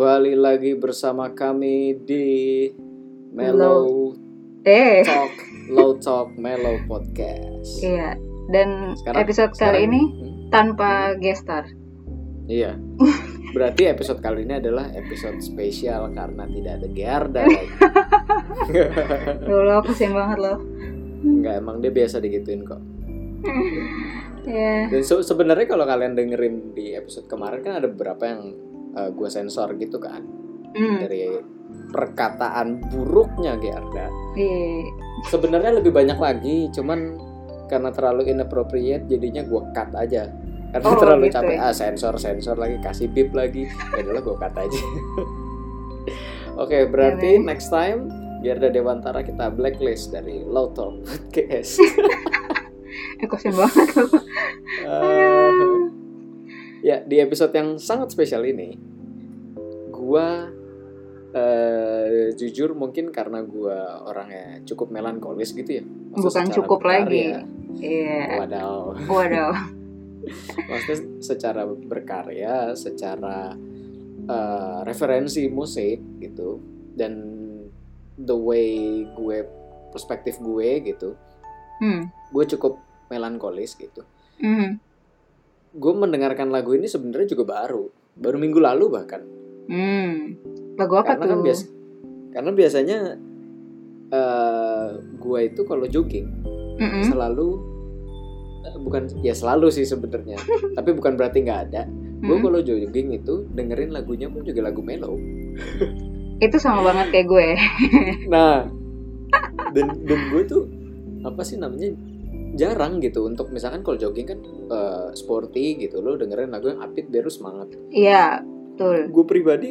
Kembali lagi bersama kami di Mellow Eh, Talk, Low Talk Mellow Podcast. iya. Dan Sekarang- episode sekarang- kali ini Hmm, tanpa gestar. Iya. Berarti episode kali ini adalah episode spesial karena tidak ada Gerda lagi. Loh, lo kasihan banget loh. Enggak, emang dia biasa digituin kok. Ya. Dan se- sebenarnya kalau kalian dengerin di episode kemarin kan ada beberapa yang gue sensor gitu kan Hmm. dari perkataan buruknya Gerda. Iya. Sebenarnya lebih banyak lagi, cuman karena terlalu inappropriate jadinya gue cut aja. Karena Oh, terlalu gitu capek ya. ah sensor sensor lagi kasih bip lagi. Ya adalah gue cut aja. Oke, berarti Oke. next time Gerda Dewantara kita blacklist dari Low Talk Podcast. Eh, kasihan banget loh. Ya, di episode yang sangat spesial ini gua eh, jujur mungkin karena gua orangnya cukup melankolis gitu ya. Maksudnya Bukan cukup lagi. Iya. Wadaw. Waduh. Maksudnya secara berkarya, secara eh, referensi musik gitu dan the way gue perspektif gue gitu, Hmm. gue cukup melankolis gitu. Hmm. Gue mendengarkan lagu ini sebenarnya juga baru, baru minggu lalu bahkan. Hmm. Lagu apa karena tuh? kan biasa, karena biasanya eh gue itu kalau jogging Mm-mm. selalu eh, bukan ya selalu sih sebenarnya, tapi bukan berarti nggak ada. Gue Mm-mm. kalau jogging itu dengerin lagunya pun juga lagu mellow. Itu sama banget kayak gue. Nah, dan dan gue tuh apa sih namanya jarang gitu untuk misalkan kalau jogging kan eh, sporty gitu lo dengerin lagu yang upbeat biar lu semangat. Iya, betul. Gue pribadi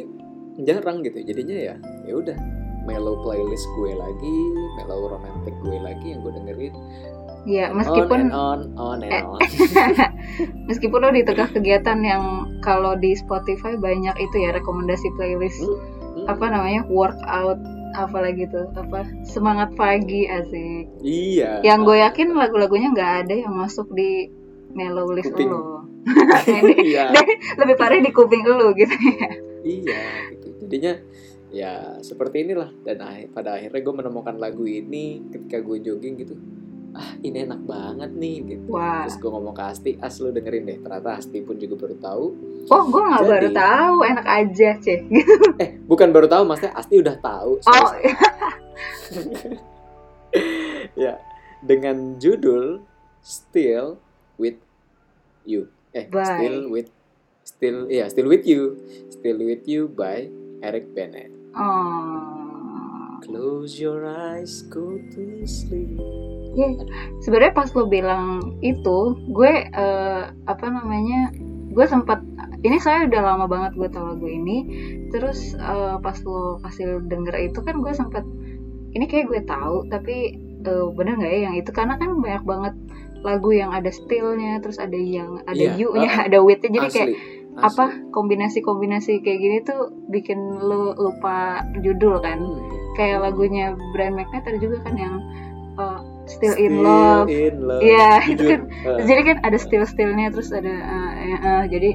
jarang gitu jadinya ya ya udah mellow playlist gue lagi, mellow romantic gue lagi yang gue dengerin. Iya, on meskipun and on, on and on. meskipun lo di tengah kegiatan yang kalau di Spotify banyak itu ya rekomendasi playlist Hmm, apa namanya workout apalagi tuh apa semangat pagi asik Iya. yang gue yakin lagu-lagunya nggak ada yang masuk di mellow list Kuping. lo Iya. lebih parah di kuping lo gitu Iya gitu. Jadinya ya seperti inilah dan akhir- pada akhirnya gue menemukan lagu ini ketika gue jogging gitu. Ah ini enak banget nih gitu. wah Terus gue ngomong ke Asti, As lu dengerin deh. Ternyata Asti pun juga baru tahu. oh gue nggak baru tahu enak aja ceh Eh bukan baru tahu, maksudnya Asti udah tahu. oh ya dengan judul Still with You. Eh Bye. Still with Still ya Still with You. Still with You by Eric Bennett. oh Close your eyes, go to sleep. sebenarnya pas lo bilang itu gue eh, apa namanya gue sempat ini saya udah lama banget gue tahu lagu ini. Terus eh, pas lo kasih denger itu kan gue sempat ini kayak gue tahu tapi eh, bener nggak ya yang itu? Karena kan banyak banget lagu yang ada stillnya terus ada yang ada Iya, you-nya uh, ada with-nya jadi kayak Asli, apa kombinasi-kombinasi kayak gini tuh bikin lo lupa judul kan Hmm. kayak lagunya Brian ada juga kan yang uh, Still, in Love in love. Iya, itu kan. uh, jadi kan ada still stillnya terus ada uh, eh, eh, jadi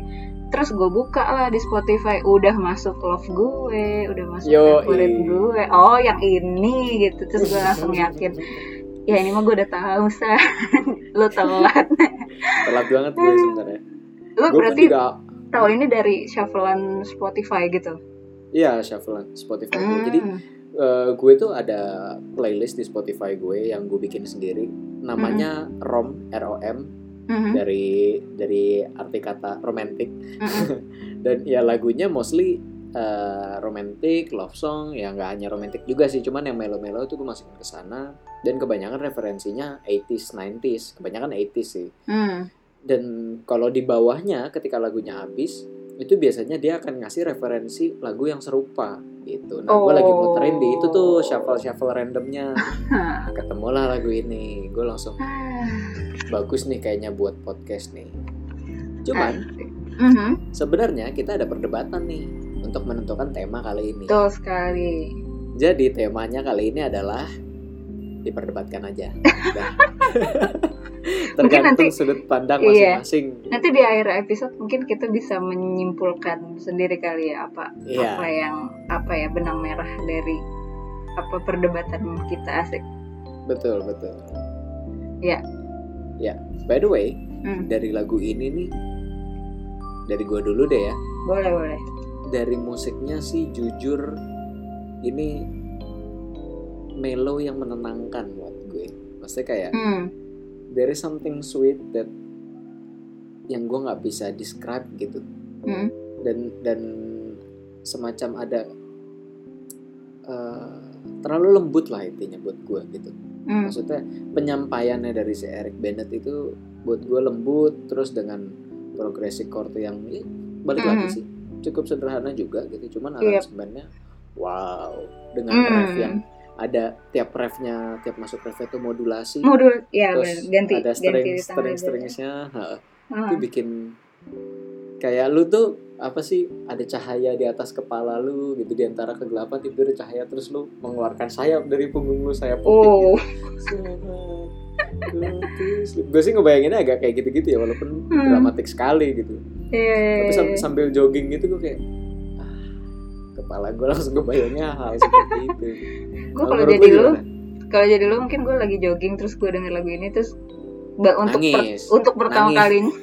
terus gue buka lah di Spotify udah masuk love gue udah masuk Yoi. favorite gue oh yang ini gitu terus gue langsung yakin ya ini mah gue udah tahu sa lu telat telat banget gue sebenarnya. lu pun berarti juga tahu ini dari shufflean Spotify gitu Iya, shuffle Spotify gue. Jadi Hmm. eh, gue tuh ada playlist di Spotify gue yang gue bikin sendiri. Namanya Rom R O M Mhm. dari dari arti kata romantic Mhm. dan ya lagunya mostly eh, romantic, love song, ya nggak hanya romantic juga sih, cuman yang melo-melo itu gue masukin ke sana dan kebanyakan referensinya 80s, 90s, kebanyakan 80s sih. Hmm. Dan kalau di bawahnya ketika lagunya habis, itu biasanya dia akan ngasih referensi lagu yang serupa gitu. Nah, gue lagi muterin di itu tuh shuffle shuffle randomnya, ketemulah lagu ini, gue langsung bagus nih kayaknya buat podcast nih. Cuman Mhm. sebenarnya kita ada perdebatan nih untuk menentukan tema kali ini. Betul sekali. Jadi temanya kali ini adalah diperdebatkan aja. Tergantung nanti- sudut pandang iya. masing-masing. Nanti di akhir episode mungkin kita bisa menyimpulkan sendiri kali ya apa Iya. apa yang apa ya benang merah dari apa perdebatan kita asik. Betul, betul. Iya. Ya, by the way, Hmm. dari lagu ini nih dari gua dulu deh ya. Boleh boleh. Dari musiknya sih jujur ini mellow yang menenangkan buat gue. Maksudnya kayak Hmm. there is something sweet that yang gue nggak bisa describe gitu Hmm. dan dan semacam ada eh, terlalu lembut lah intinya buat gue gitu Hmm. maksudnya penyampaiannya dari si Eric Bennett itu buat gue lembut terus dengan progressive chord yang ya, balik Mhm. lagi sih cukup sederhana juga gitu cuman Yep. aransemennya wow dengan ref yang ada tiap refnya tiap masuk ref itu modulasi Modul ya terus ganti ada ganti string tanggal string ha, Ah. itu bikin kayak lu tuh apa sih ada cahaya di atas kepala lu gitu di antara kegelapan tiba ada cahaya terus lu mengeluarkan sayap dari punggung lu sayap putih Oh. gitu. gue sih ngebayanginnya agak kayak gitu-gitu ya walaupun Hmm. dramatik sekali gitu Iya. tapi sam- sambil jogging gitu gue kayak kepala gue langsung kebayangnya hal seperti itu Gue Kalau jadi lu kalau jadi lu mungkin gue lagi jogging terus gue denger lagu ini terus ba- untuk per- Nangis. untuk pertama Nangis. kalinya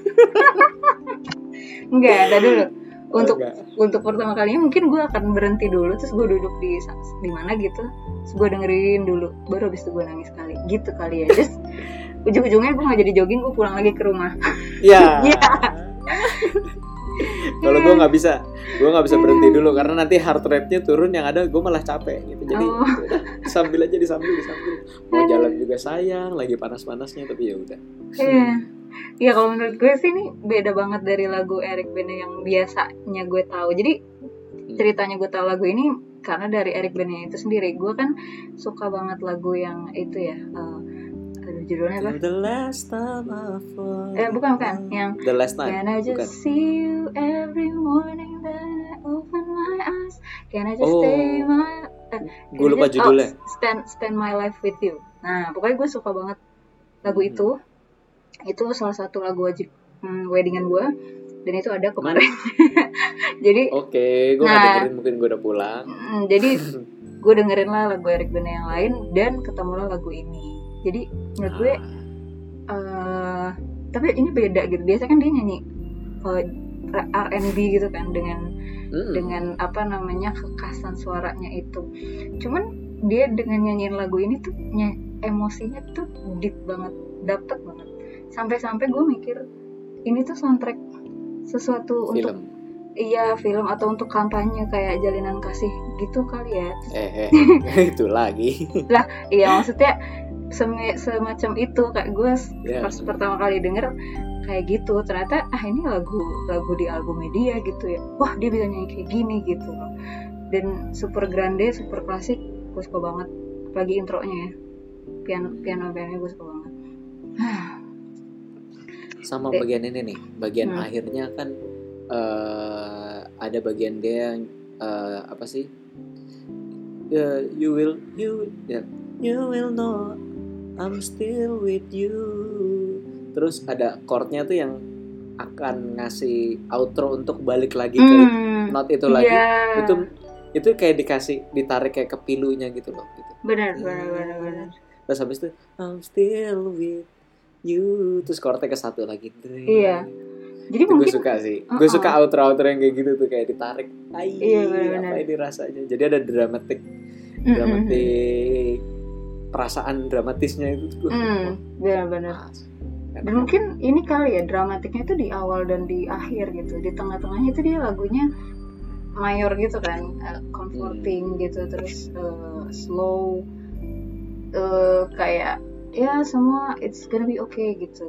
enggak ada dulu untuk Enggak. untuk pertama kalinya mungkin gue akan berhenti dulu terus gue duduk di di mana gitu terus gue dengerin dulu baru habis itu gue nangis kali gitu kali ya terus ujung-ujungnya gue nggak jadi jogging gue pulang lagi ke rumah ya Iya. kalau gue nggak bisa gue nggak bisa berhenti dulu karena nanti heart rate-nya turun yang ada gue malah capek gitu jadi Oh. udah, sambil aja disambil disambil mau jalan juga sayang lagi panas-panasnya tapi ya udah Iya. Iya kalau menurut gue sih ini beda banget dari lagu Eric Bene yang biasanya gue tahu. Jadi ceritanya gue tahu lagu ini karena dari Eric Bene itu sendiri. Gue kan suka banget lagu yang itu ya. eh, aduh judulnya apa? the last time I fall Eh bukan bukan yang the last time Can I just bukan see you every morning then I open my eyes Can I just Oh. stay my eh, gue lupa just- judulnya oh, spend spend my life with you. Nah pokoknya gue suka banget lagu Hmm. itu. Itu salah satu lagu wajib hmm, weddingan gue dan itu ada kemarin. jadi oke gue nggak Nah. dengerin mungkin gue udah pulang mm, jadi gue dengerin lah lagu Eric Bana yang lain dan ketemulah lagu ini. Jadi menurut gue eh tapi ini beda gitu. Biasanya kan dia nyanyi eh, R&B gitu kan dengan mm-mm. dengan apa namanya kekasan suaranya itu. Cuman dia dengan nyanyiin lagu ini tuh ny- emosinya tuh deep banget, dapet banget. Sampai-sampai gue mikir ini tuh soundtrack sesuatu untuk film iya film atau untuk kampanye kayak jalinan kasih gitu kali ya. eh, eh itu lagi Iya maksudnya semi- semacam itu. Kayak gue Ya. pas pertama kali denger kayak gitu. Ternyata ah ini lagu lagu di album media gitu ya. Wah dia bisa nyanyi kayak gini gitu loh. Dan super grande super klasik gue suka banget. Apalagi intronya ya. Piano piano piano gue suka banget. Sama Dek. bagian ini nih. Bagian Hmm. akhirnya kan eh, ada bagian dia yang eh, apa sih? Ya, you will you ya you will know I'm still with you. Terus ada chordnya tuh yang akan ngasih outro untuk balik lagi ke Hmm, not itu lagi. iya. itu itu kayak dikasih ditarik kayak ke pilunya gitu loh gitu. Benar benar benar benar. Terus habis itu I'm still with you. Terus chordnya ke satu lagi. Iya. jadi itu gue mungkin suka sih. Gue Uh-uh. suka outro outro yang kayak gitu tuh kayak ditarik. Ai, Iya, benar-benar. apa ini rasanya? Jadi ada dramatik. Dramatik perasaan dramatisnya itu tuh. Hmm, benar-benar. Mas, dan mungkin ini kali ya dramatiknya itu di awal dan di akhir gitu. Di tengah-tengahnya itu dia lagunya mayor gitu kan uh, comforting gitu terus uh, slow uh, kayak ya semua it's gonna be okay gitu.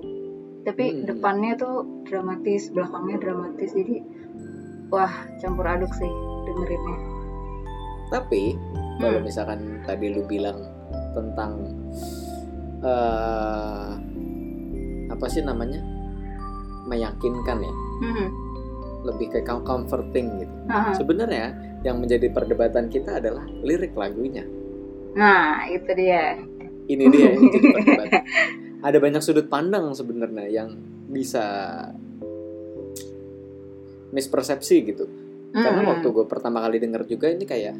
Tapi Hmm. depannya tuh dramatis belakangnya dramatis jadi wah campur aduk sih dengerinnya. Tapi kalau Hmm. misalkan tadi lu bilang tentang eh apa sih namanya meyakinkan ya, Hmm. lebih ke com- comforting gitu. Aha. Sebenarnya yang menjadi perdebatan kita adalah lirik lagunya. nah itu dia Ini dia yang jadi perdebatan. Ada banyak sudut pandang sebenarnya yang bisa mispersepsi gitu. Karena Hmm. waktu gue pertama kali denger juga ini kayak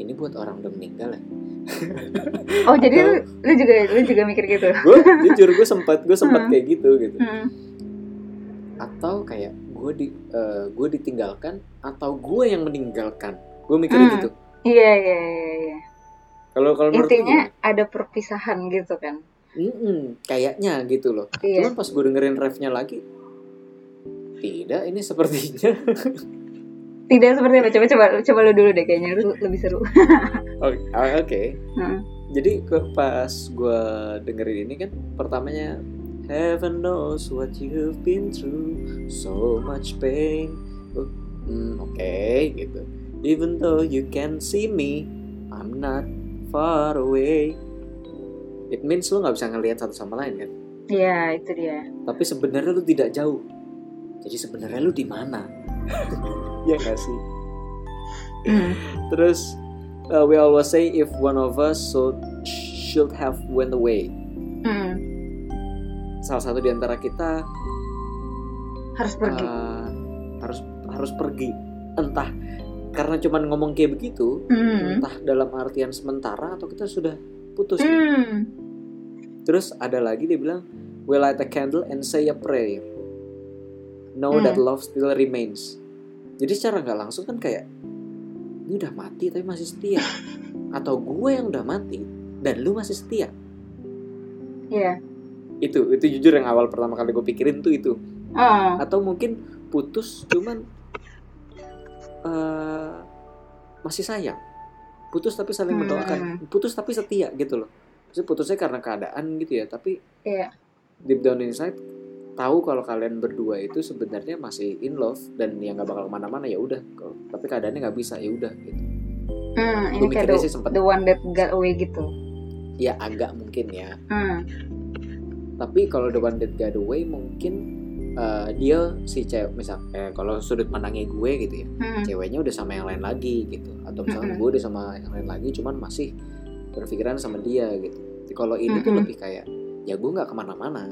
ini buat orang udah meninggal ya. oh jadi lu, lu juga lu juga mikir gitu Gue jujur gue sempat gue sempat Hmm. kayak gitu gitu. Hmm. Atau kayak gue di eh, gue ditinggalkan atau gue yang meninggalkan. Gue mikirnya Hmm. gitu. iya iya iya iya. Kalau kalau intinya gimana? ada perpisahan gitu kan Mm-mm, kayaknya gitu loh. iya Cuman pas gue dengerin refnya lagi, tidak ini sepertinya. tidak seperti apa coba coba coba lu dulu deh kayaknya lu lebih seru Oke, ah, oke. Hmm. Jadi ke pas gue dengerin ini kan pertamanya Heaven knows what you've been through, so much pain. Oh, hmm, oke gitu. Even though you can see me, I'm not far away. It means lu nggak bisa ngelihat satu sama lain kan. Iya itu dia Tapi sebenarnya lu tidak jauh. Jadi sebenarnya lu di mana? ya gak sih? Hmm. Terus uh, we always say if one of us should should have went away. Hmm. Salah satu di antara kita harus pergi uh, harus harus pergi. Entah karena cuman ngomong kayak begitu, Hmm. entah dalam artian sementara atau kita sudah putus. nih. Hmm. Terus ada lagi dia bilang, we light a candle and say a prayer. Know Hmm. that love still remains. Jadi secara nggak langsung kan kayak ini udah mati tapi masih setia. Atau gue yang udah mati dan lu masih setia. Iya Itu itu jujur yang awal pertama kali gue pikirin tuh itu. oh Atau mungkin putus cuman eh, masih sayang. Putus tapi saling Hmm. mendoakan. Putus tapi setia gitu loh. Maksudnya putusnya karena keadaan gitu ya. Tapi iya deep down inside tahu kalau kalian berdua itu sebenarnya masih in love dan yang nggak bakal ke mana-mana ya udah tapi keadaannya nggak bisa ya udah gitu Hmm, ini kayak the, sih sempet- the one that got away gitu ya agak mungkin ya Hmm. tapi kalau the one that got away mungkin eh, dia si cewek misal eh, kalau sudut pandangnya gue gitu ya Hmm. ceweknya udah sama yang lain lagi gitu atau misalnya Mm-mm. gue udah sama yang lain lagi cuman masih berpikiran sama dia gitu kalau ini tuh Mm-mm. lebih kayak ya gue nggak ke mana-mana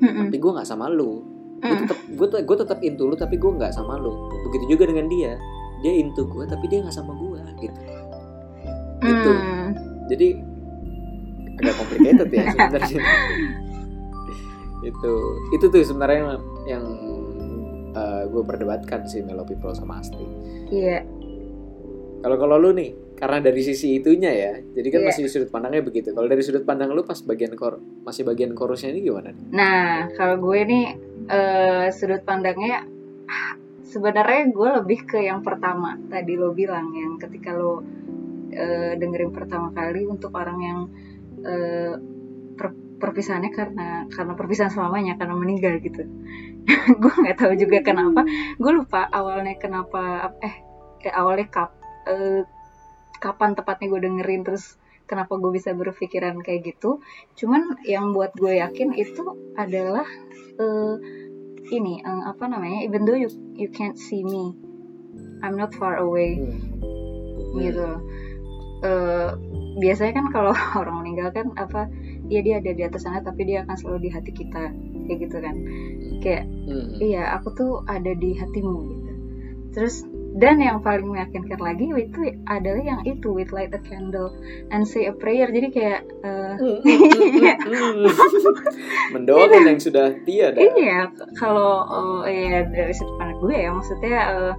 Hmm. tapi gue nggak sama lu gue Hmm. tetap gue gue tetap into lu tapi gue nggak sama lu begitu juga dengan dia dia into gue tapi dia nggak sama gue gitu gitu. Hmm. jadi agak complicated ya sebenarnya itu itu tuh sebenarnya yang gue perdebatkan sih Melo People sama Asti Iya. kalau kalau lu nih karena dari sisi itunya ya jadi kan Iya. masih sudut pandangnya begitu kalau dari sudut pandang lu pas bagian kor masih bagian chorusnya ini gimana Nah, kalau gue nih eh, sudut pandangnya sebenarnya gue lebih ke yang pertama tadi lo bilang yang ketika lo eh, dengerin pertama kali untuk orang yang eh, per- perpisahannya karena karena perpisahan selamanya karena meninggal gitu. gue nggak tahu juga kenapa. Gue lupa awalnya kenapa eh kayak awalnya kap eh, kapan tepatnya gue dengerin terus kenapa gue bisa berpikiran kayak gitu. Cuman yang buat gue yakin itu adalah eh, ini eh, apa namanya even though you you can't see me I'm not far away. Gitu Eh, biasanya kan kalau orang meninggal kan apa ya dia ada di atas sana tapi dia akan selalu di hati kita kayak gitu kan. Kayak Hmm. iya aku tuh ada di hatimu gitu. Terus dan yang paling meyakinkan lagi itu adalah yang itu with light a candle and say a prayer. Jadi kayak eh, mendoakan yang sudah tiada. Iya kalau ya dari sudut pandang gue ya maksudnya eh,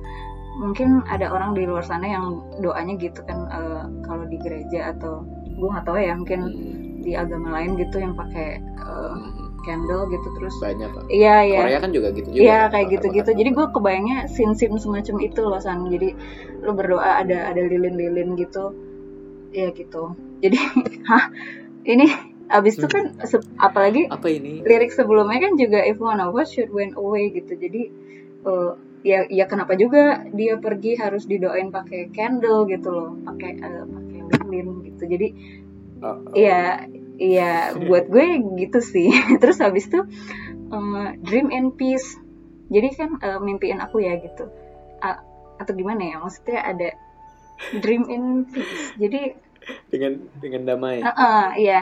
mungkin ada orang di luar sana yang doanya gitu kan eh, kalau di gereja atau gue nggak tahu ya mungkin Hmm. di agama lain gitu yang pakai eh, candle gitu terus banyak iya iya Korea kan juga gitu juga Iya kan, kayak bakar-bakar gitu-gitu. Jadi gue kebayangnya sin-sin semacam itu loh San. Jadi lu berdoa ada ada lilin-lilin gitu. Ya gitu. Jadi hah ini abis itu kan apalagi apa ini lirik sebelumnya kan juga if one of us should went away gitu. Jadi eh, ya ya kenapa juga dia pergi harus didoain pakai candle gitu loh, pakai eh, pakai lilin gitu. Jadi Oh, oh. Iya, iya buat gue gitu sih. Terus habis itu eh, dream in peace. Jadi kan eh, mimpiin aku ya gitu. A- atau gimana ya? Maksudnya ada dream in peace. Jadi dengan dengan damai eh, eh, iya.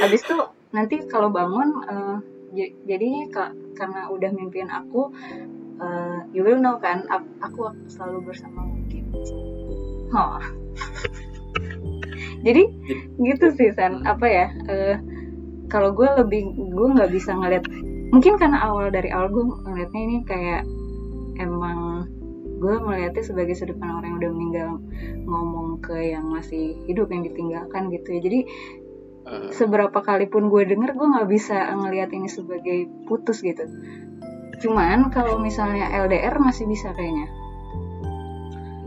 Habis itu nanti kalau bangun j- jadi ka- karena udah mimpiin aku eh, you will know kan aku selalu bersama gitu. Oh. jadi gitu sih san. Apa ya eh, kalau gue lebih gue nggak bisa ngeliat mungkin karena awal dari awal gue ngeliatnya ini kayak emang gue melihatnya sebagai sudut pandang orang yang udah meninggal ngomong ke yang masih hidup yang ditinggalkan gitu ya. Jadi Eh, seberapa kali pun gue denger gue nggak bisa ngelihat ini sebagai putus gitu. Cuman kalau misalnya LDR masih bisa kayaknya.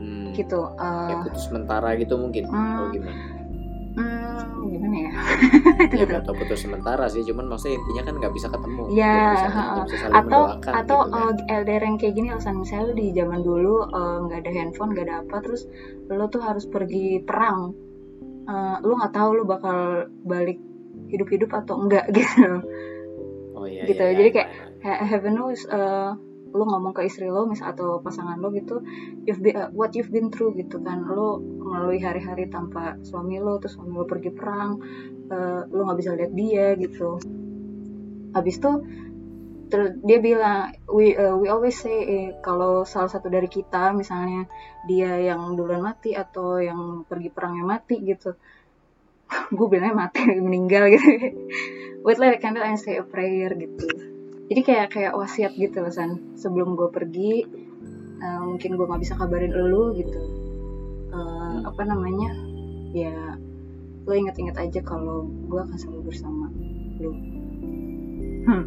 Hmm, gitu eh, kayak putus sementara gitu mungkin Hmm. atau gimana hmm, gimana ya ya nggak tahu putus sementara sih cuman maksudnya intinya kan nggak bisa ketemu Ya, saling atau atau gitu kan. eh, LDR yang kayak gini alasan misalnya lu di zaman dulu eh, nggak ada handphone nggak ada apa terus lu tuh harus pergi perang Eh, lu nggak tahu lu bakal balik hidup-hidup atau enggak gitu oh iya gitu. iya, Jadi iya, kayak iya. Heaven knows eh, lu ngomong ke istri lo misal atau pasangan lo gitu you've been, eh, what you've been through gitu kan. Lo melalui hari-hari tanpa suami lo terus suami lo pergi perang eh, lo nggak bisa lihat dia gitu. Habis itu terus dia bilang we uh, we always say eh, kalau salah satu dari kita misalnya dia yang duluan mati atau yang pergi perangnya mati gitu gue bilangnya mati meninggal gitu. Light a candle and say a prayer gitu jadi kayak kayak wasiat gitu loh san. Sebelum gue pergi eh, mungkin gue nggak bisa kabarin lu gitu. Eh, apa namanya? Ya lo inget-inget aja kalau gue akan selalu bersama lu. Hmm.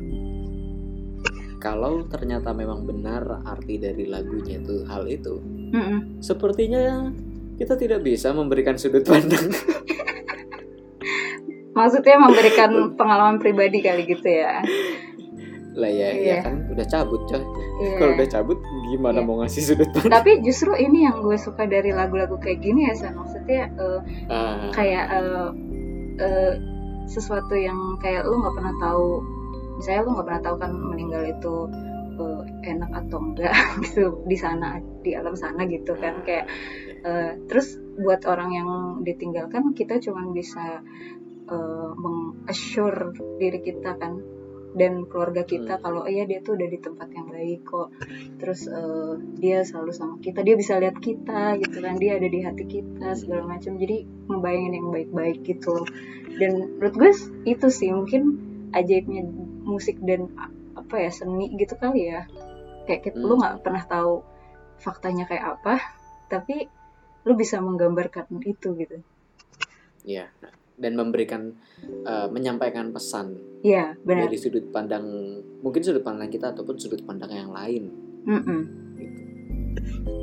kalau ternyata memang benar arti dari lagunya itu hal itu Mm-mm. sepertinya kita tidak bisa memberikan sudut pandang. Maksudnya memberikan pengalaman pribadi kali gitu ya lah ya, ya Iya. kan udah cabut coy Iya. kalau udah cabut gimana Iya. mau ngasih sudut pandang tapi justru ini yang gue suka dari lagu-lagu kayak gini ya san maksudnya eh, Ah, kayak eh, eh, sesuatu yang kayak lu nggak pernah tahu misalnya lu nggak pernah tahu kan meninggal itu eh, enak atau enggak gitu di sana di alam sana gitu kan kayak eh, terus buat orang yang ditinggalkan kita cuman bisa eh, mengassure diri kita kan dan keluarga kita Hmm. kalau iya dia tuh udah di tempat yang baik kok. Terus eh, dia selalu sama kita dia bisa lihat kita gitu kan dia ada di hati kita segala macam. Jadi ngebayangin yang baik-baik gitu loh. Dan menurut gue itu sih mungkin ajaibnya musik dan apa ya seni gitu kali ya. Kayak kita, lu Hmm. nggak pernah tahu faktanya kayak apa tapi lu bisa menggambarkan itu gitu. Ya dan memberikan eh, menyampaikan pesan Iya benar. dari sudut pandang mungkin sudut pandang kita ataupun sudut pandang yang lain. Mm-mm.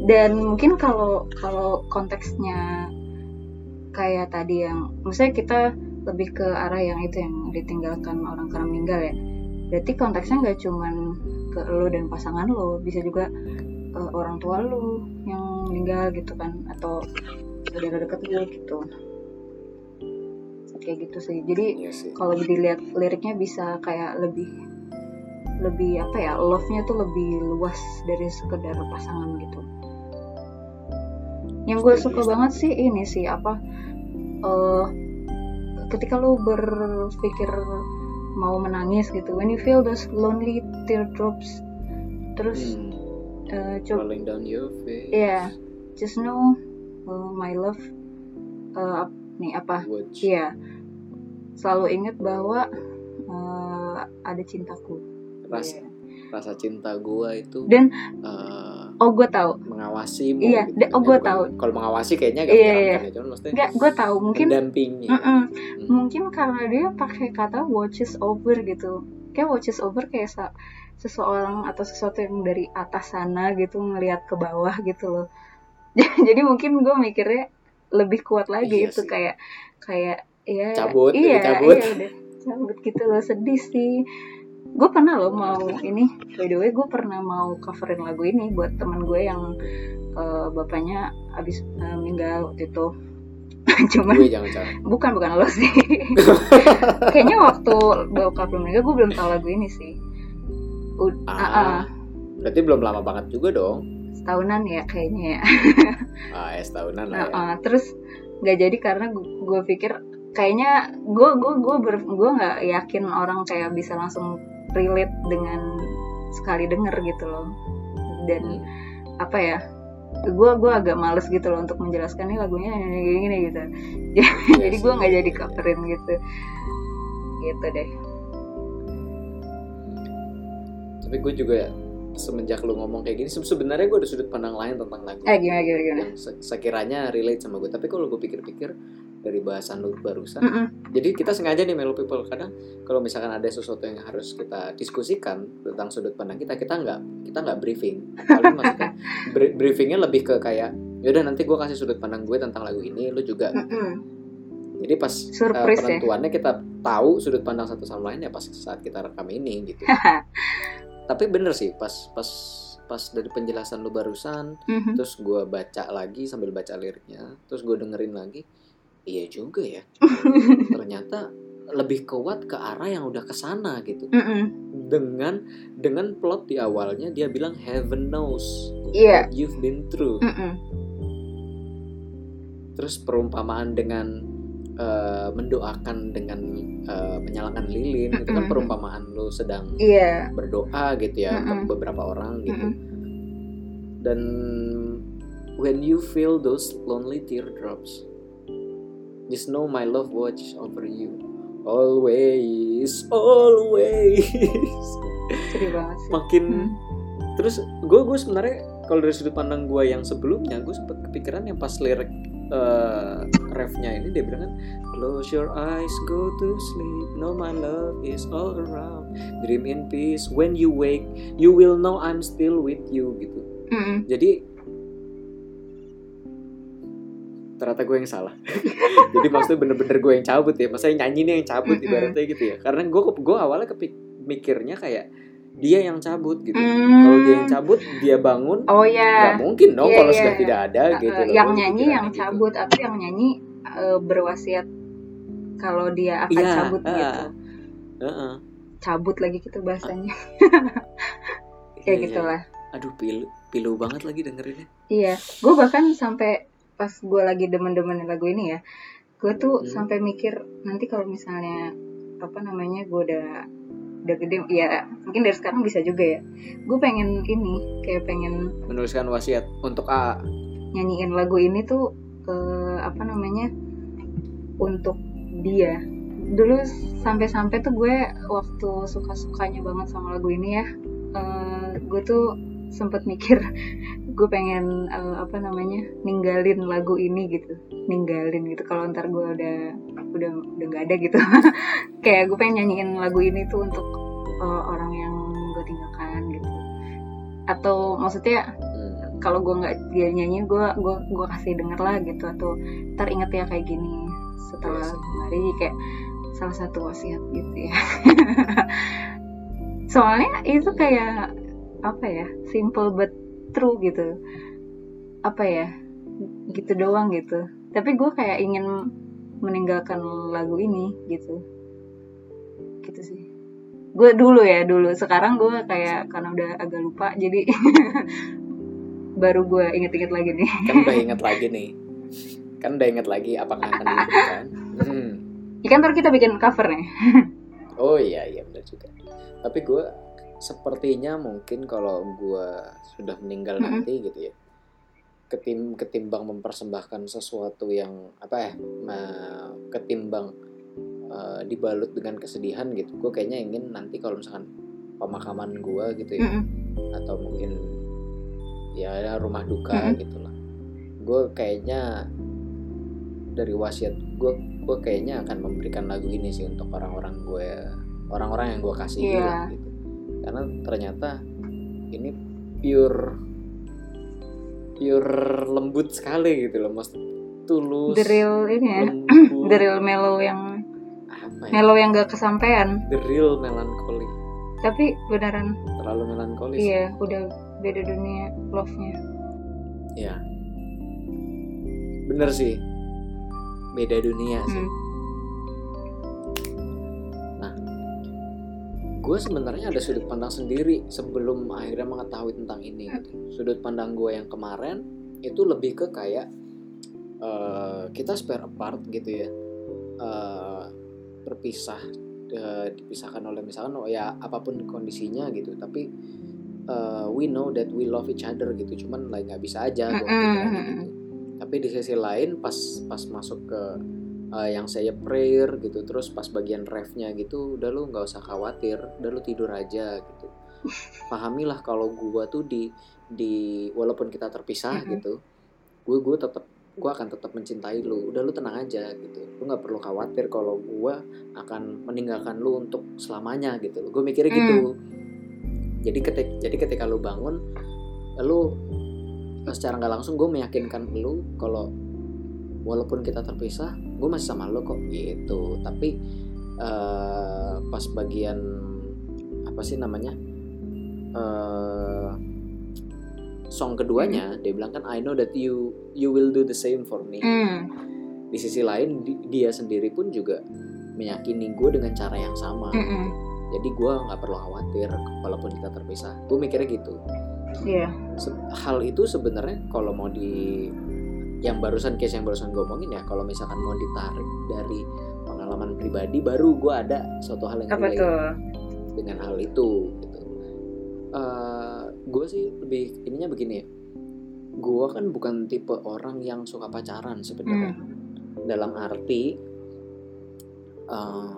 dan mungkin kalau kalau konteksnya kayak tadi yang maksudnya kita lebih ke arah yang itu yang ditinggalkan orang karena meninggal ya. Berarti konteksnya nggak cuman ke lo dan pasangan lo bisa juga eh, orang tua lo yang meninggal gitu kan atau saudara dekat lo gitu kayak gitu sih. Jadi Iya kalau dilihat liriknya bisa kayak lebih lebih apa ya love-nya tuh lebih luas dari sekedar pasangan gitu. Yang gue suka banget sih ini sih apa eh ketika lu berpikir mau menangis gitu when you feel those lonely teardrops terus Hmm, coba rolling down your face. Iya. just know uh, my love uh, nih apa Iya, selalu ingat bahwa eh, ada cintaku. rasa Iya. rasa cinta gua itu Dan eh, oh gue tahu, mengawasi Iya, de- oh, gua tahu. kalau mengawasi kayaknya gak Iya, menyeramkan ya cuman maksudnya nggak gue tahu mungkin mendampingi Mm-mm. Hmm. mungkin karena dia pakai kata watches over gitu. kayak watches over kayak seseorang atau sesuatu yang dari atas sana gitu ngelihat ke bawah gitu loh jadi mungkin gue mikirnya lebih kuat lagi Iya itu sih. kayak kayak ya Cabut, iya lebih cabut. iya udah cabut gitu loh sedih sih. Gue pernah loh mau ini by the way gue pernah mau coverin lagu ini buat temen gue yang eh, bapaknya abis eh, meninggal waktu itu. Cuman gue jangan jangan. bukan bukan lo sih. Kayaknya waktu bokap belum meninggal gue belum tahu lagu ini sih. Ud- ah, ah, berarti belum lama banget juga dong. Setahunan ya kayaknya ya. Ah ya setahunan lah ya. uh, terus nggak jadi karena gue pikir kayaknya gue gue gue ber gue nggak yakin orang kayak bisa langsung relate dengan sekali denger gitu loh. Dan Hmm. apa ya gue gue agak males gitu loh untuk menjelaskan nih lagunya gini gini gitu. Iya jadi gue nggak jadi coverin gitu. Gitu deh. Tapi gue juga semenjak lu ngomong kayak gini se- sebenarnya gue ada sudut pandang lain tentang lagu. Eh gimana gimana gimana? Yang se- sekiranya relate sama gue tapi kalau gue pikir-pikir dari bahasan lu barusan Mm-mm. jadi kita sengaja nih Melo People kadang kalau misalkan ada sesuatu yang harus kita diskusikan tentang sudut pandang kita kita nggak kita nggak briefing paling maksudnya bri- briefingnya lebih ke kayak yaudah nanti gue kasih sudut pandang gue tentang lagu ini lu juga Mm-mm. jadi pas uh, Surprise ya? penentuannya kita tahu sudut pandang satu sama lain ya pas saat kita rekam ini gitu tapi bener sih pas pas pas dari penjelasan lu barusan Mhm. terus gue baca lagi sambil baca liriknya terus gue dengerin lagi iya juga ya ternyata lebih kuat ke arah yang udah ke sana gitu Mm-mm. dengan dengan plot di awalnya dia bilang heaven knows Iya. what you've been through Mm-mm. terus perumpamaan dengan eh, mendoakan dengan eh, menyalakan lilin itu kan perumpamaan lu sedang Iya. berdoa gitu ya Mm-mm. untuk beberapa orang gitu Mm-mm. dan when you feel those lonely teardrops just know my love watch over you. Always always. Makin Hmm. terus gue gue sebenarnya kalau dari sudut pandang gue yang sebelumnya gue sempat kepikiran yang pas lirik eh, refnya ini dia bilang kan close your eyes go to sleep. Know my love is all around. Dream in peace. When you wake you will know I'm still with you gitu. Mm-mm. jadi ternyata gue yang salah jadi maksudnya bener-bener gue yang cabut ya maksudnya nyanyi nih yang cabut Mm-mm. ibaratnya gitu ya karena gue gue awalnya kepik mikirnya kayak dia yang cabut gitu Mm. kalau dia yang cabut dia bangun Oh ya. mungkin dong Iya, kalau iya, sudah iya. tidak ada Uh, gitu uh, loh yang Gue nyanyi yang gitu. cabut atau yang nyanyi uh, berwasiat kalau dia akan Iya, cabut ah. gitu. Heeh. Cabut lagi gitu bahasanya. Iya, Kayak iya. gitulah. aduh pilu pilu banget lagi dengerinnya Iya, gue bahkan sampai pas gue lagi demen-demen lagu ini ya, gue tuh Hmm. sampai mikir nanti kalau misalnya apa namanya gue udah udah gede, ya mungkin dari sekarang bisa juga ya. Gue pengen ini, kayak pengen menuliskan wasiat untuk A nyanyiin lagu ini tuh eh, apa namanya untuk dia dulu sampai-sampai tuh gue waktu suka-sukanya banget sama lagu ini ya eh, gue tuh sempet mikir gue pengen eh, apa namanya ninggalin lagu ini gitu. Ninggalin gitu. Kalau ntar gue udah udah udah nggak ada gitu. Kayak gue pengen nyanyiin lagu ini tuh untuk eh, orang yang gue tinggalkan gitu. Atau maksudnya Hmm. kalau gue nggak dia nyanyi gue gue gue kasih denger lah gitu. Atau ntar inget ya kayak gini setelah kemari kayak salah satu wasiat gitu ya. Soalnya itu kayak apa ya simple but true gitu. Apa ya? Gitu doang gitu. Tapi gue kayak ingin meninggalkan lagu ini gitu. Gitu sih. Gue dulu ya dulu. Sekarang gue kayak karena udah agak lupa jadi baru gue inget-inget lagi nih. Kan udah inget lagi nih. Kan udah inget lagi apakah akan dilakukan hmm. ya kan ntar kita bikin cover nih. Oh iya iya benar juga. Tapi gue sepertinya mungkin kalau gue sudah meninggal Mm-mm. nanti gitu ya ketim ketimbang mempersembahkan sesuatu yang apa ya ketimbang eh, dibalut dengan kesedihan gitu gue kayaknya ingin nanti kalau misalkan pemakaman gue gitu ya Mm-mm. atau mungkin ya rumah duka Mm-mm. gitu lah gue kayaknya dari wasiat gue gue kayaknya akan memberikan lagu ini sih untuk orang-orang gue orang-orang yang gue kasih Iya. hilang gitu karena ternyata ini pure pure lembut sekali gitu loh. Mas tulus the real ini ya. lembut. The real mellow yang apa ya? mellow yang gak kesampaian. The real melancholy. Tapi beneran. Terlalu melankolis. Iya udah beda dunia love nya ya bener sih. Beda dunia sih. Hmm. Gue sebenarnya ada sudut pandang sendiri sebelum akhirnya mengetahui tentang ini gitu. sudut pandang gue yang kemarin itu lebih ke kayak eh, kita spare apart gitu ya. Eh, berpisah eh, dipisahkan oleh misalkan oh ya apa pun kondisinya gitu. Tapi eh, we know that we love each other gitu. Cuman like nggak bisa aja gue gitu. Tapi di sisi lain pas pas masuk ke uh, yang saya prayer gitu terus pas bagian refnya gitu udah lu nggak usah khawatir udah lu tidur aja gitu. Pahamilah kalau gua tuh di di walaupun kita terpisah Mhm. gitu gue gue tetap gue akan tetap mencintai lu. Udah lu tenang aja gitu. Lu nggak perlu khawatir kalau gua akan meninggalkan lu untuk selamanya gitu gue mikirnya gitu. Jadi ketik jadi ketika lu bangun lu eh, secara nggak langsung gue meyakinkan lu kalau walaupun kita terpisah gue masih sama lu kok gitu tapi eh, pas bagian apa sih namanya eh song keduanya dia bilang kan I know that you you will do the same for me Hmm. di sisi lain di- dia sendiri pun juga meyakini gue dengan cara yang sama Mm-mm. jadi gue nggak perlu khawatir walaupun kita terpisah gue mikirnya gitu Iya. Se- hal itu sebenarnya kalau mau di yang barusan case yang barusan gue omongin ya kalau misalkan mau ditarik dari pengalaman pribadi baru gue ada suatu hal yang relate tuh? dengan hal itu gitu gue sih lebih ininya begini ya gue kan bukan tipe orang yang suka pacaran sebenarnya dalam arti eh,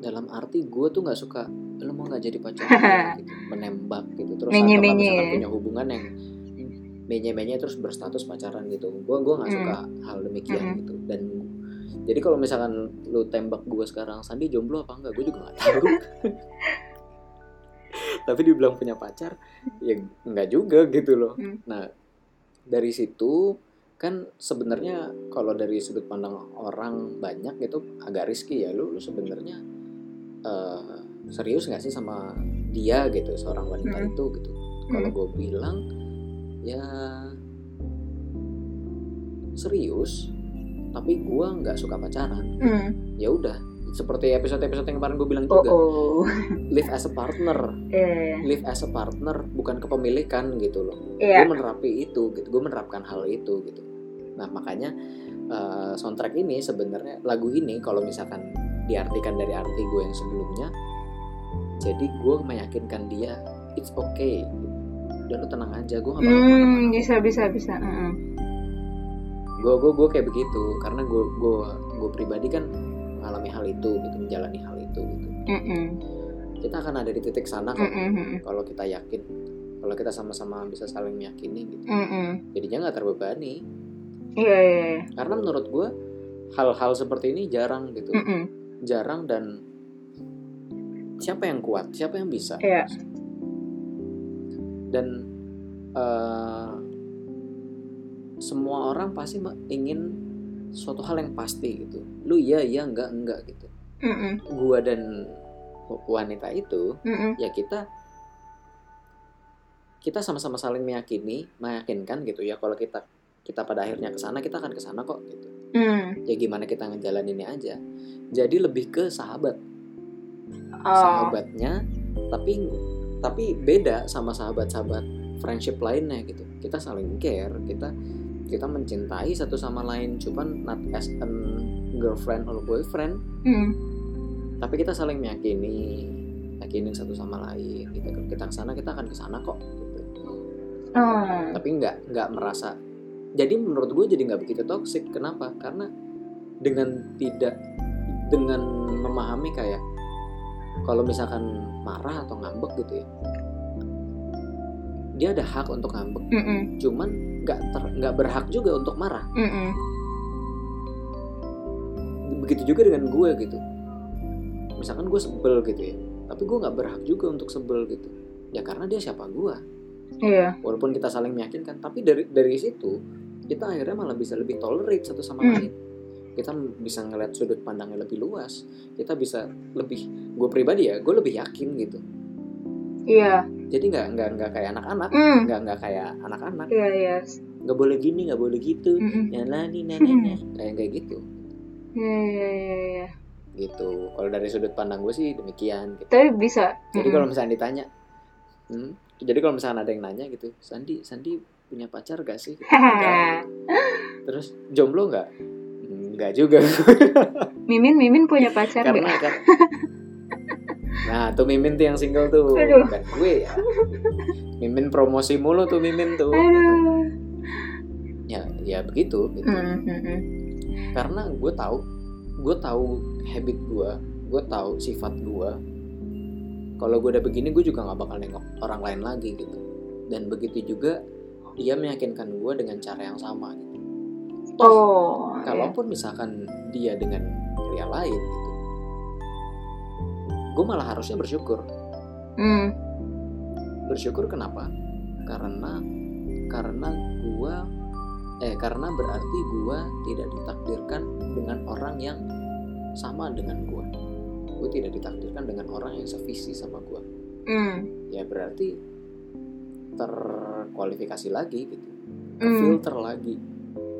dalam arti gue tuh nggak suka lo mau nggak jadi pacar gue?" gitu menembak gitu terus atau misalkan ya. punya hubungan yang menye-menye terus berstatus pacaran gitu gue gue nggak Hmm. suka hal demikian Hmm. gitu dan jadi kalau misalkan lu tembak gue sekarang Sandi jomblo apa enggak gue juga nggak tahu tapi dibilang punya pacar ya enggak juga gitu loh Hmm. nah dari situ kan sebenarnya kalau dari sudut pandang orang banyak gitu agak riski ya lu lu sebenarnya eh, serius nggak sih sama dia gitu seorang wanita Hmm. itu gitu kalau Hmm. gue bilang ya serius tapi gue nggak suka pacaran Hmm. ya udah seperti episode-episode yang kemarin gue bilang Oh, juga oh. live as a partner Iya. live as a partner bukan kepemilikan gitu loh Iya. gue menerapi itu gitu gue menerapkan hal itu gitu nah makanya eh, soundtrack ini sebenarnya lagu ini kalau misalkan diartikan dari arti gue yang sebelumnya jadi gue meyakinkan dia it's okay udah lu tenang aja gue gak bakal Hmm, bisa bisa bisa. Gue gue gue kayak begitu karena gue gue gue pribadi kan mengalami hal itu gitu menjalani hal itu gitu Mm-mm. kita akan ada di titik sana kok Mm-mm. kalau kita yakin kalau kita sama-sama bisa saling meyakini gitu Mm-mm. jadinya nggak terbebani Iya iya. iya. karena menurut gue hal-hal seperti ini jarang gitu Mm-mm. jarang dan siapa yang kuat siapa yang bisa Iya. Dan eh, semua orang pasti ingin suatu hal yang pasti gitu lu iya iya enggak enggak gitu Mm-mm. gua dan wanita itu Mm-mm. ya kita kita sama-sama saling meyakini meyakinkan gitu ya kalau kita kita pada akhirnya ke sana kita akan ke sana kok gitu Mm. ya gimana kita ngejalaninnya aja jadi lebih ke sahabat Oh. sahabatnya tapi tapi beda sama sahabat-sahabat friendship lainnya gitu kita saling care kita kita mencintai satu sama lain cuman not as an girlfriend or boyfriend Mm. tapi kita saling meyakini yakinin satu sama lain gitu kalau kita ke sana kita akan ke sana kok gitu. Oh. tapi nggak nggak merasa jadi menurut gue jadi nggak begitu toxic kenapa karena dengan tidak dengan memahami kayak kalau misalkan marah atau ngambek gitu ya? Dia ada hak untuk ngambek. Mm-mm. cuman nggak ter nggak berhak juga untuk marah. Mm-mm. begitu juga dengan gue gitu. Misalkan gue sebel gitu ya tapi gue nggak berhak juga untuk sebel gitu. Ya karena dia siapa gue. Iya. Walaupun kita saling meyakinkan tapi dari dari situ kita akhirnya malah bisa lebih tolerate satu sama Hmm. lain kita bisa ngeliat sudut pandangnya lebih luas. Kita bisa lebih gue pribadi ya gue lebih yakin gitu. Iya. Jadi nggak nggak nggak kayak anak-anak. Hmm. Nggak nggak kayak anak-anak. Iya iya. Nggak boleh gini nggak boleh gitu. Ya lah nih nah, nah, nah. kayak kayak gitu. Iya iya iya iya. gitu. Kalau dari sudut pandang gue sih demikian gitu. tapi bisa. Jadi Mm-mm. kalau misalnya ditanya hmm, jadi kalau misalnya ada yang nanya gitu Sandi Sandi punya pacar gak sih? Gitu. terus jomblo nggak nggak juga. Mimin Mimin punya pacar karena kan nah tuh Mimin tuh yang single tuh. Aduh. bukan gue ya. Mimin promosi mulu tuh Mimin tuh. Aduh. Ya ya begitu gitu. Hmm, hmm. karena gue tahu gue tahu habit gue gue tahu sifat gue. Kalau gue udah begini gue juga nggak bakal nengok orang lain lagi gitu. Dan begitu juga dia meyakinkan gue dengan cara yang sama gitu oh kalaupun misalkan dia dengan pria lain gitu gue malah harusnya bersyukur. Hmm. Bersyukur kenapa? Karena karena gue eh karena berarti gue tidak ditakdirkan dengan orang yang sama dengan gue gue tidak ditakdirkan dengan orang yang sevisi sama gue hmm. Ya berarti terkualifikasi lagi gitu. Hmm. filter lagi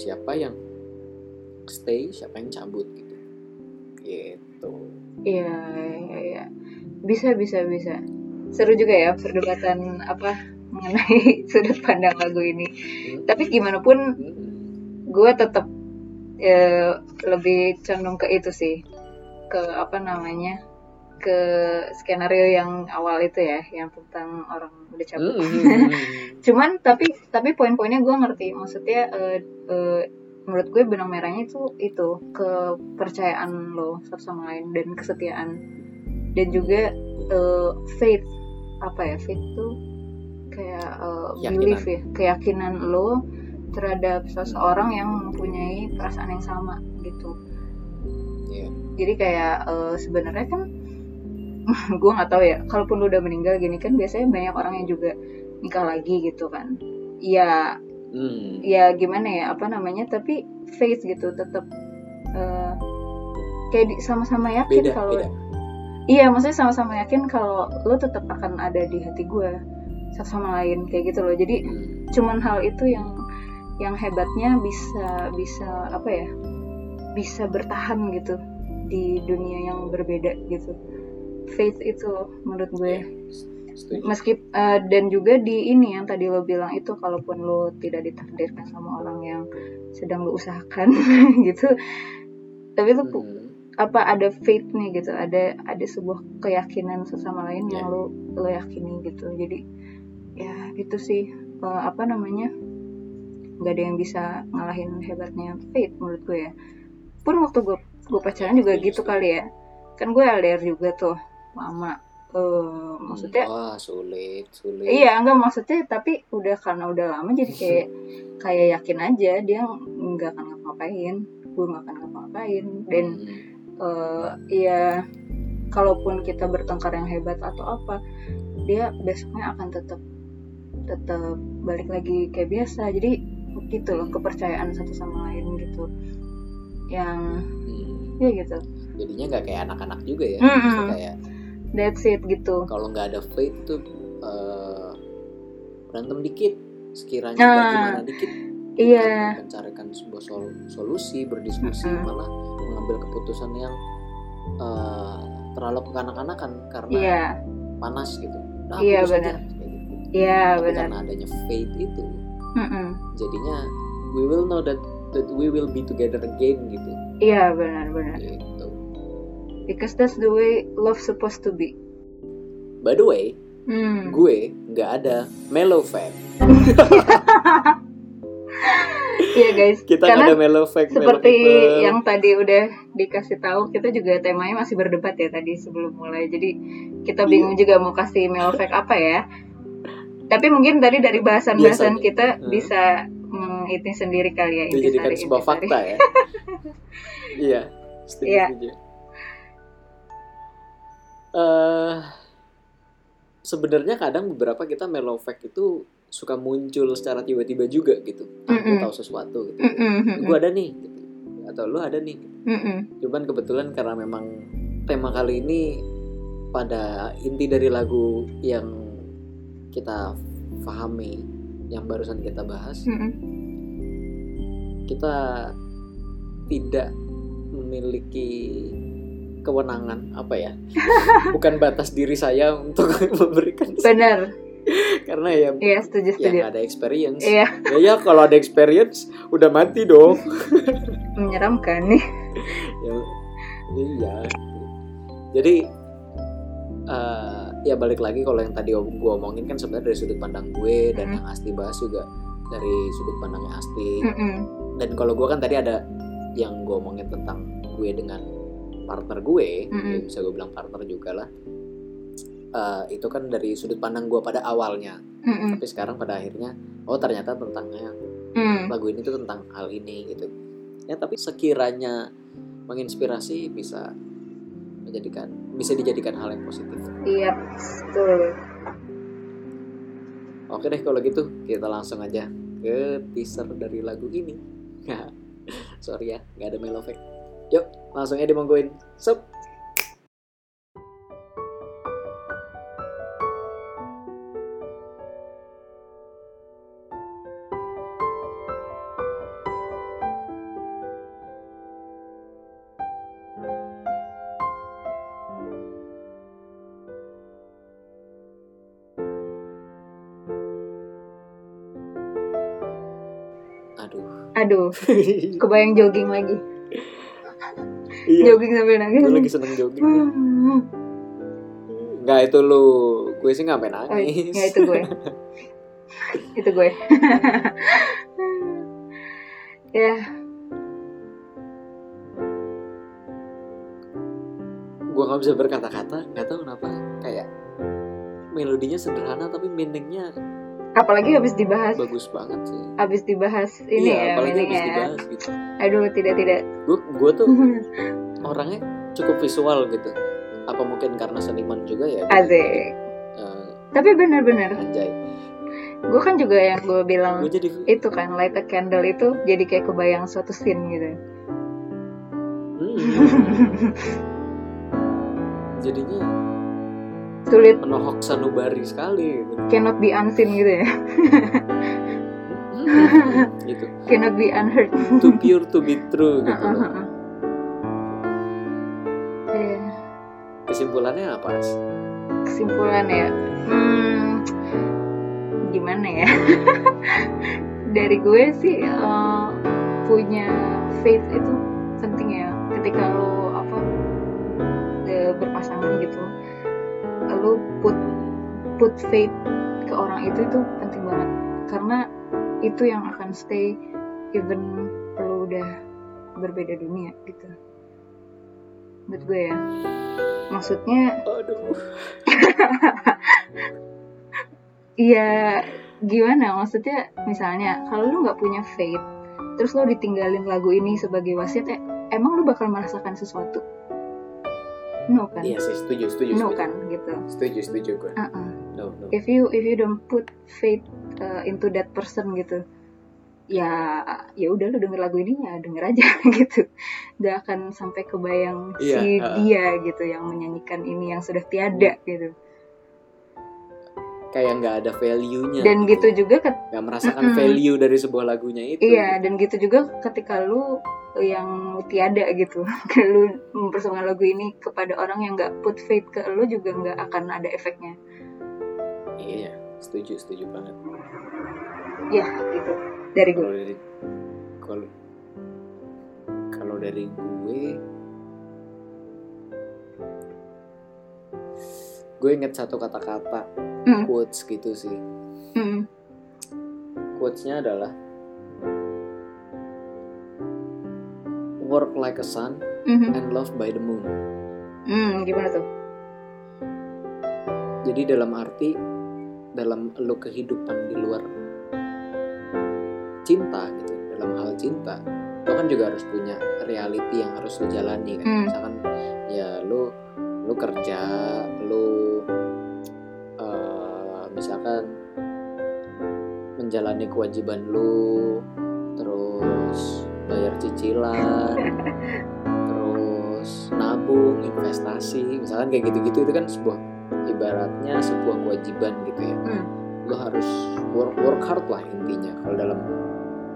siapa yang stay siapa yang cabut gitu gitu Iya, iya, iya. Bisa, bisa, bisa. Seru juga ya perdebatan apa mengenai sudut pandang lagu ini. Hmm. Tapi gimana pun Mm-mm. gue tetap eh, lebih condong ke itu sih. Ke apa namanya? Ke skenario yang awal itu ya, yang tentang orang udah cabut. Mm-mm. Cuman tapi tapi poin-poinnya gue ngerti. Maksudnya eh, eh, menurut gue benang merahnya itu itu kepercayaan lo satu sama lain dan kesetiaan dan juga eh, faith apa ya faith tuh kayak Keyakinan. belief ya keyakinan lo terhadap seseorang yang mempunyai perasaan yang sama gitu Iya. jadi kayak eh, sebenarnya kan gue nggak tahu ya. Kalaupun lu udah meninggal gini kan biasanya banyak orang yang juga nikah lagi gitu kan. Ya Hmm. ya gimana ya? Apa namanya? Tapi faith gitu tetap eh, kayak sama-sama yakin kalau iya maksudnya sama-sama yakin kalau lo tetap akan ada di hati gue satu sama lain kayak gitu loh. Jadi Hmm. cuman hal itu yang yang hebatnya bisa bisa apa ya? Bisa bertahan gitu di dunia yang berbeda gitu faith itu loh menurut gue. Iya, setuju. Meski eh, dan juga di ini yang tadi lo bilang itu kalaupun lo tidak ditakdirkan sama orang yang sedang lo usahakan gitu. Tapi itu Hmm. apa ada faith nih gitu. Ada ada sebuah keyakinan sesama lain yang Iya. lo lo yakini gitu. Jadi ya itu sih. Eh, apa namanya? Nggak ada yang bisa ngalahin hebatnya faith menurut gue ya. Pun waktu gue gue pacaran juga Setuju, gitu kali ya. Kan gue LDR juga tuh lama Eh, maksudnya wah sulit sulit Iya, enggak maksudnya tapi udah karena udah lama jadi kayak kayak yakin aja dia nggak akan ngapa-ngapain, gue nggak akan ngapa-ngapain dan Hmm. eh ya kalaupun kita bertengkar yang hebat atau apa, dia besoknya akan tetap tetap balik lagi kayak biasa. Jadi gitu loh kepercayaan satu sama lain gitu. Yang Hmm. ya gitu. jadinya nggak kayak anak-anak juga ya. Maksudnya kayak That's it gitu. kalau nggak ada faith tuh eh, berantem dikit sekiranya Nah, gimana dikit Iya. bukan mencarikan sebuah sol- solusi berdiskusi Mm-mm. malah mengambil keputusan yang eh, terlalu kekanak-kanakan karena Iya, panas gitu nah, Iya, benar. gitu. iya benar. karena adanya faith itu Mm-mm. jadinya we will know that that we will be together again gitu Iya benar-benar. gitu Because that's the way love supposed to be. by the way Hmm. gue nggak ada mellow fact Iya guys. kita Karena ada mellow fact seperti people. yang tadi udah dikasih tahu, kita juga temanya masih berdebat ya tadi sebelum mulai. Jadi kita Iya. bingung juga mau kasih mail fact apa ya. Tapi mungkin tadi dari bahasan-bahasan Biasanya. kita Hmm. bisa menghitung sendiri kali ya intisari- sebuah fakta ya iya Iya. Eh sebenarnya kadang beberapa kita mellow fact itu suka muncul secara tiba-tiba juga gitu. Ah, gue Mm-mm. tahu sesuatu gitu. Mm-mm. Gue ada nih gitu. Atau lu ada nih. Mm-mm. Cuman kebetulan karena memang tema kali ini pada inti dari lagu yang kita pahami yang barusan kita bahas, Mm-mm. kita tidak memiliki kewenangan apa ya? Bukan batas diri saya untuk memberikan Benar. karena ya Iya, setuju, ya setuju. nggak ada experience. Iya, Ya ya kalau ada experience udah mati dong. menyeramkan nih. ya, iya. Jadi eh, ya balik lagi kalau yang tadi gue omongin kan sebenarnya dari sudut pandang gue dan Mm. yang Asti bahas juga dari sudut pandangnya Asti. Mm-mm. Dan kalau gue kan tadi ada yang gue omongin tentang gue dengan partner gue, Mm-mm. ya bisa gue bilang partner juga lah. Eh, itu kan dari sudut pandang gue pada awalnya, Mm-mm. tapi sekarang pada akhirnya oh ternyata tentangnya Mm. lagu ini tuh tentang hal ini gitu ya tapi sekiranya menginspirasi bisa menjadikan bisa dijadikan hal yang positif Iya, betul. oke deh kalau gitu kita langsung aja ke teaser dari lagu ini sorry ya nggak ada melofek yuk langsung aja dimonggoin. Sup. Aduh. Aduh, kebayang jogging lagi. Iya Jogging sambil nangis. gue lagi seneng jogging. Hmm. nggak itu lu gue sih nggak sampai Oh, nangis ya itu gue. itu gue. ya, gue nggak bisa berkata-kata nggak tahu kenapa kayak melodinya sederhana tapi meaningnya apalagi habis dibahas, bagus banget sih habis dibahas ini iya ya, apalagi habis ya. dibahas gitu Aduh, tidak tidak. gue gue tuh orangnya cukup visual gitu apa mungkin karena seniman juga ya gitu. Asik. Eh, Tapi benar-benar, anjay gue kan juga yang gue bilang gue jadi itu kan light a candle itu jadi kayak kebayang suatu scene gitu. Hmm. jadinya Sulit menohok sanubari sekali gitu, cannot be unseen gitu ya. Gitu. cannot be unheard. too pure to be true gitu loh. Iya. kesimpulannya apa As? kesimpulan ya hmm, gimana ya dari gue sih eh, punya faith itu penting ya ketika lo apa berpasangan gitu lo put put faith ke orang itu itu penting banget karena itu yang akan stay even lo udah berbeda dunia gitu menurut gue ya maksudnya aduh Iya, gimana? Maksudnya, misalnya, kalau lu nggak punya faith, terus lu ditinggalin lagu ini sebagai wasiat, ya, emang lu bakal merasakan sesuatu? No kan? iya sih setuju setuju no setuju kan, gitu. setuju setuju gue Uh-uh. no no If you if you don't put faith uh, into that person gitu, ya ya udah lu denger lagu ini ya denger aja gitu. Gak akan sampai kebayang Iya, si uh-uh. dia gitu yang menyanyikan ini yang sudah tiada gitu. kayak nggak ada value-nya Dan gitu juga ket- nggak merasakan Mm-mm. value dari sebuah lagunya itu Iya, dan gitu juga ketika lu yang tiada gitu, lu mempersembahkan lagu ini kepada orang yang nggak put faith ke lu juga nggak akan ada efeknya. iya setuju setuju banget Ya, gitu. Dari gue. kalau dari kalau kalau dari gue gue inget satu kata-kata Hmm. quotes gitu sih Mm, quotesnya adalah work like a sun mhm. and love by the moon Hmm, gimana tuh? jadi dalam arti dalam lo kehidupan di luar cinta gitu dalam hal cinta lo kan juga harus punya reality yang harus lo jalani kan Hmm. misalkan ya lo lo kerja lu eh, misalkan menjalani kewajiban lu terus bayar cicilan terus nabung investasi. Misalkan kayak gitu-gitu itu kan sebuah ibaratnya sebuah kewajiban gitu ya. Hmm. lu harus work work hard lah intinya. Kalau dalam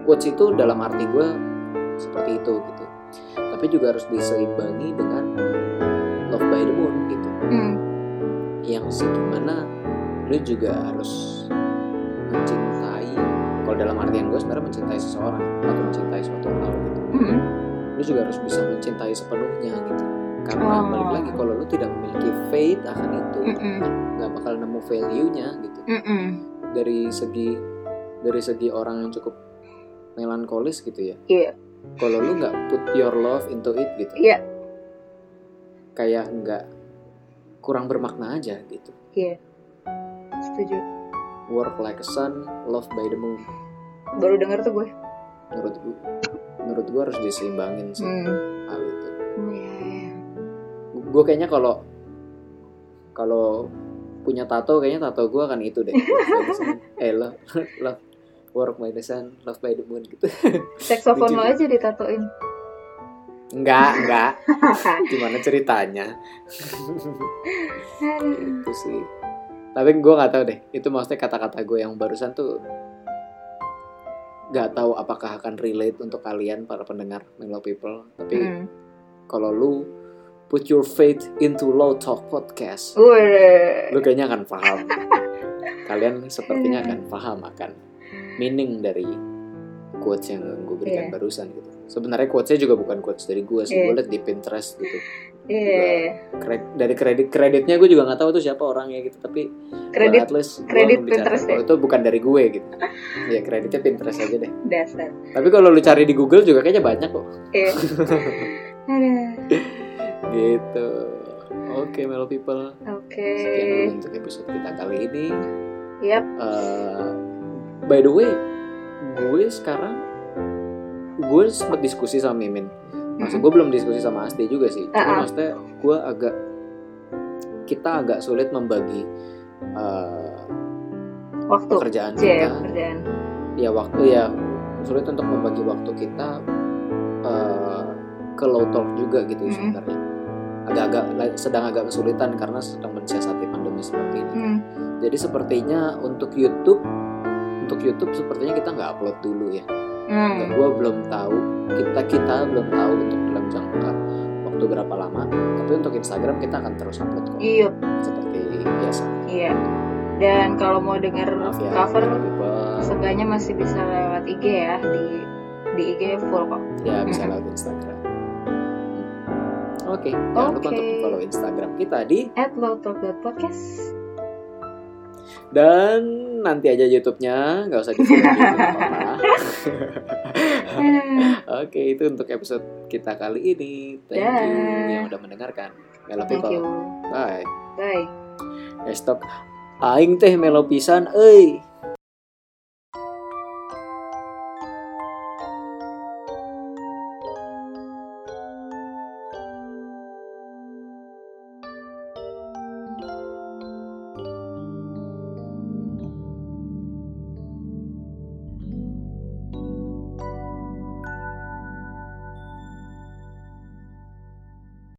quotes itu dalam arti gue seperti itu gitu. Tapi juga harus diseimbangi dengan love by the moon gitu. Hmm. yang segimana lu juga harus kalau dalam artian gue sebenarnya mencintai seseorang atau mencintai suatu hal gitu Hmm. lu juga harus bisa mencintai sepenuhnya gitu karena Oh. balik lagi kalau lu tidak memiliki faith akan itu Mm-mm. nggak bakal nemu value-nya gitu Mm-mm. dari segi dari segi orang yang cukup melankolis gitu ya Iya. kalau lu nggak put your love into it gitu Iya. kayak nggak kurang bermakna aja gitu Iya. Setuju. Work like a sun love by the moon. Baru denger tuh gue. menurut gua menurut gua harus diseimbangin sih. Hmm. hal itu. Iya. gue kayaknya kalau kalau punya tato kayaknya tato gue akan itu deh. Eh love, love work by the sun love by the moon gitu. Saxophone Lucu lo aja ditatoin. enggak enggak. Gimana ceritanya? Itu sih tapi gue nggak tahu deh itu maksudnya kata-kata gue yang barusan tuh nggak tahu apakah akan relate untuk kalian para pendengar Melo People tapi Hmm. kalau lu put your faith into Low Talk Podcast Wih. lu kayaknya akan paham kalian sepertinya akan paham akan meaning dari quotes yang gue berikan Iya. barusan gitu sebenarnya quotesnya juga bukan quotes dari gue sih Iya. gue liat di Pinterest gitu Iya. Dari kredit kreditnya gue juga nggak tahu tuh siapa orangnya gitu tapi Kredit well, at least kredit Pinterest ya? kalau itu bukan dari gue gitu ya kreditnya Pinterest aja deh dasar. tapi kalau lu cari di Google juga kayaknya banyak kok Iya. Aduh. gitu oke Melo People Oke. sekian dulu untuk episode kita kali ini Yap. Eh, by the way gue sekarang gue sempat diskusi sama Mimin maksud gue belum diskusi sama Asti juga sih cuma Ah-ah. maksudnya gue agak kita agak sulit membagi eh, Waktu. pekerjaan Cie, kita pekerjaan. ya waktu ya sulit untuk membagi waktu kita eh, ke low talk juga gitu Mm-mm. sebenarnya agak-agak sedang agak kesulitan karena sedang mensiasati pandemi seperti ini Hmm. jadi sepertinya untuk YouTube untuk YouTube sepertinya kita nggak upload dulu ya Hmm. gue belum tahu kita kita belum tahu untuk dalam jangka waktu berapa lama tapi untuk Instagram kita akan terus upload kok Iya. seperti biasa Iya. Dan kalau mau dengar ya cover seenggaknya masih bisa lewat IG ya di di IG full kok. ya bisa lewat Instagram oke jangan lupa untuk follow Instagram kita di lowtalk.podcast. dan nanti aja YouTube-nya nggak usah di follow nggak apa-apa Oke, itu untuk episode kita kali ini. Thank you Dah. yang udah mendengarkan. Melo Thank you. Bye. Bye. Hashtag aing teh melo pisan euy.